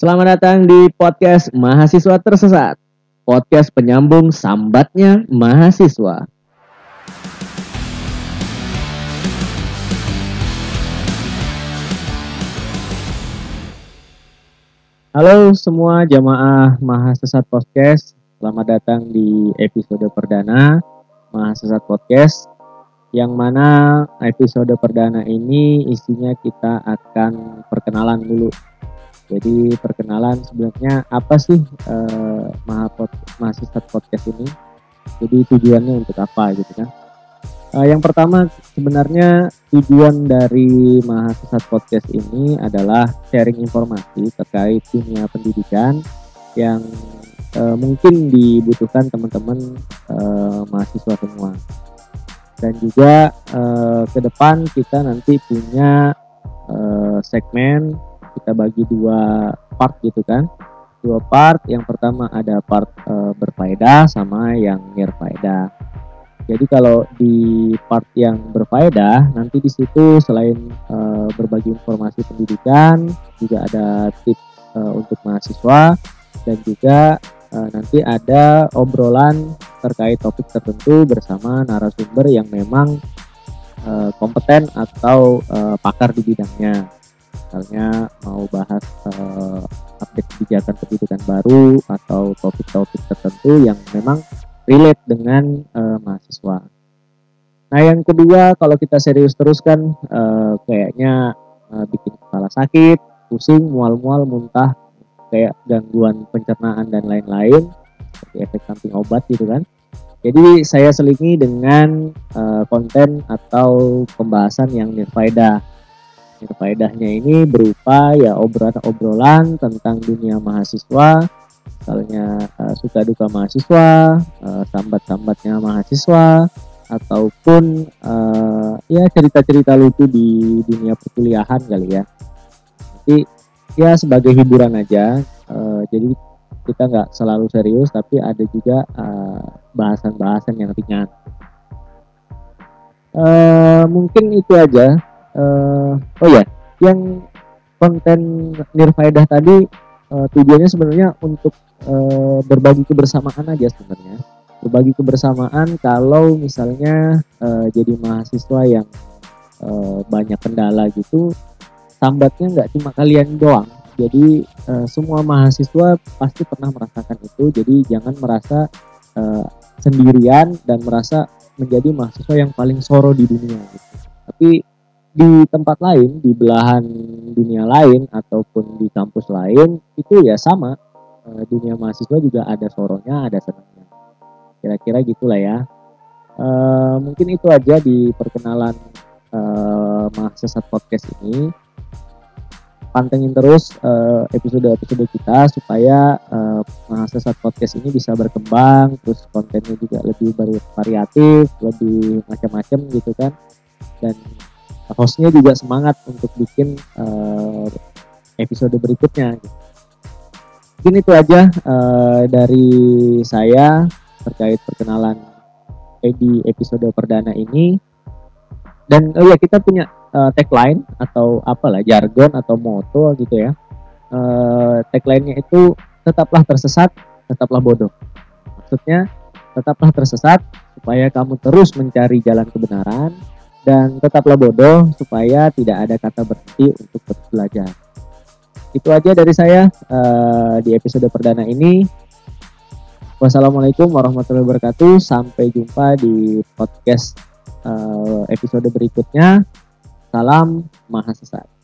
Selamat datang di podcast Mahasiswa Tersesat. Podcast penyambung sambatnya mahasiswa. Halo semua jamaah Mahasiswa Podcast. Selamat datang di episode perdana Mahasiswa Podcast yang mana episode perdana ini isinya kita akan perkenalan dulu. Jadi perkenalan sebenarnya apa sih eh, Mahapod, Mahasiswa Podcast ini? Jadi tujuannya untuk apa gitu kan? Eh, yang pertama sebenarnya tujuan dari Mahasiswa Podcast ini adalah sharing informasi terkait dunia pendidikan yang eh, mungkin dibutuhkan teman-teman eh, mahasiswa semua dan juga uh, ke depan kita nanti punya uh, segmen kita bagi dua part gitu kan dua part yang pertama ada part uh, berfaedah sama yang nirfaedah jadi kalau di part yang berfaedah nanti di situ selain uh, berbagi informasi pendidikan juga ada tips uh, untuk mahasiswa dan juga uh, nanti ada obrolan terkait topik tertentu bersama narasumber yang memang uh, kompeten atau uh, pakar di bidangnya. Misalnya mau bahas uh, update kebijakan pendidikan baru atau topik-topik tertentu yang memang relate dengan uh, mahasiswa. Nah yang kedua kalau kita serius terus kan uh, kayaknya uh, bikin kepala sakit, pusing, mual-mual, muntah, kayak gangguan pencernaan dan lain-lain seperti efek samping obat gitu kan. Jadi saya selingi dengan uh, konten atau pembahasan yang nirfaedah. Nirfaedahnya ini berupa ya obrolan-obrolan tentang dunia mahasiswa, misalnya uh, suka duka mahasiswa, uh, sambat-sambatnya mahasiswa, ataupun uh, ya cerita-cerita lucu di dunia perkuliahan kali ya. Jadi ya sebagai hiburan aja. Uh, jadi kita nggak selalu serius tapi ada juga eh, bahasan-bahasan uh, yang ringan uh, mungkin itu aja uh, oh ya yang konten nirfaedah tadi uh, tujuannya sebenarnya untuk uh, berbagi kebersamaan aja sebenarnya berbagi kebersamaan kalau misalnya uh, jadi mahasiswa yang uh, banyak kendala gitu sambatnya nggak cuma kalian doang jadi uh, semua mahasiswa pasti pernah merasakan itu. Jadi jangan merasa uh, sendirian dan merasa menjadi mahasiswa yang paling soro di dunia. Gitu. Tapi di tempat lain, di belahan dunia lain ataupun di kampus lain itu ya sama. Uh, dunia mahasiswa juga ada soronya, ada senangnya. Kira-kira gitulah ya. Uh, mungkin itu aja di perkenalan uh, mahasiswa podcast ini pantengin terus episode-episode kita supaya uh, mahasiswa podcast ini bisa berkembang terus kontennya juga lebih variatif lebih macam-macam gitu kan dan hostnya juga semangat untuk bikin uh, episode berikutnya mungkin itu aja uh, dari saya terkait perkenalan di episode perdana ini dan oh ya kita punya uh, tagline atau apalah jargon atau moto gitu ya. Uh, tagline-nya itu tetaplah tersesat, tetaplah bodoh. Maksudnya tetaplah tersesat supaya kamu terus mencari jalan kebenaran dan tetaplah bodoh supaya tidak ada kata berhenti untuk belajar. Itu aja dari saya uh, di episode perdana ini. Wassalamualaikum warahmatullahi wabarakatuh. Sampai jumpa di podcast uh, episode berikutnya. Salam Mahasiswa.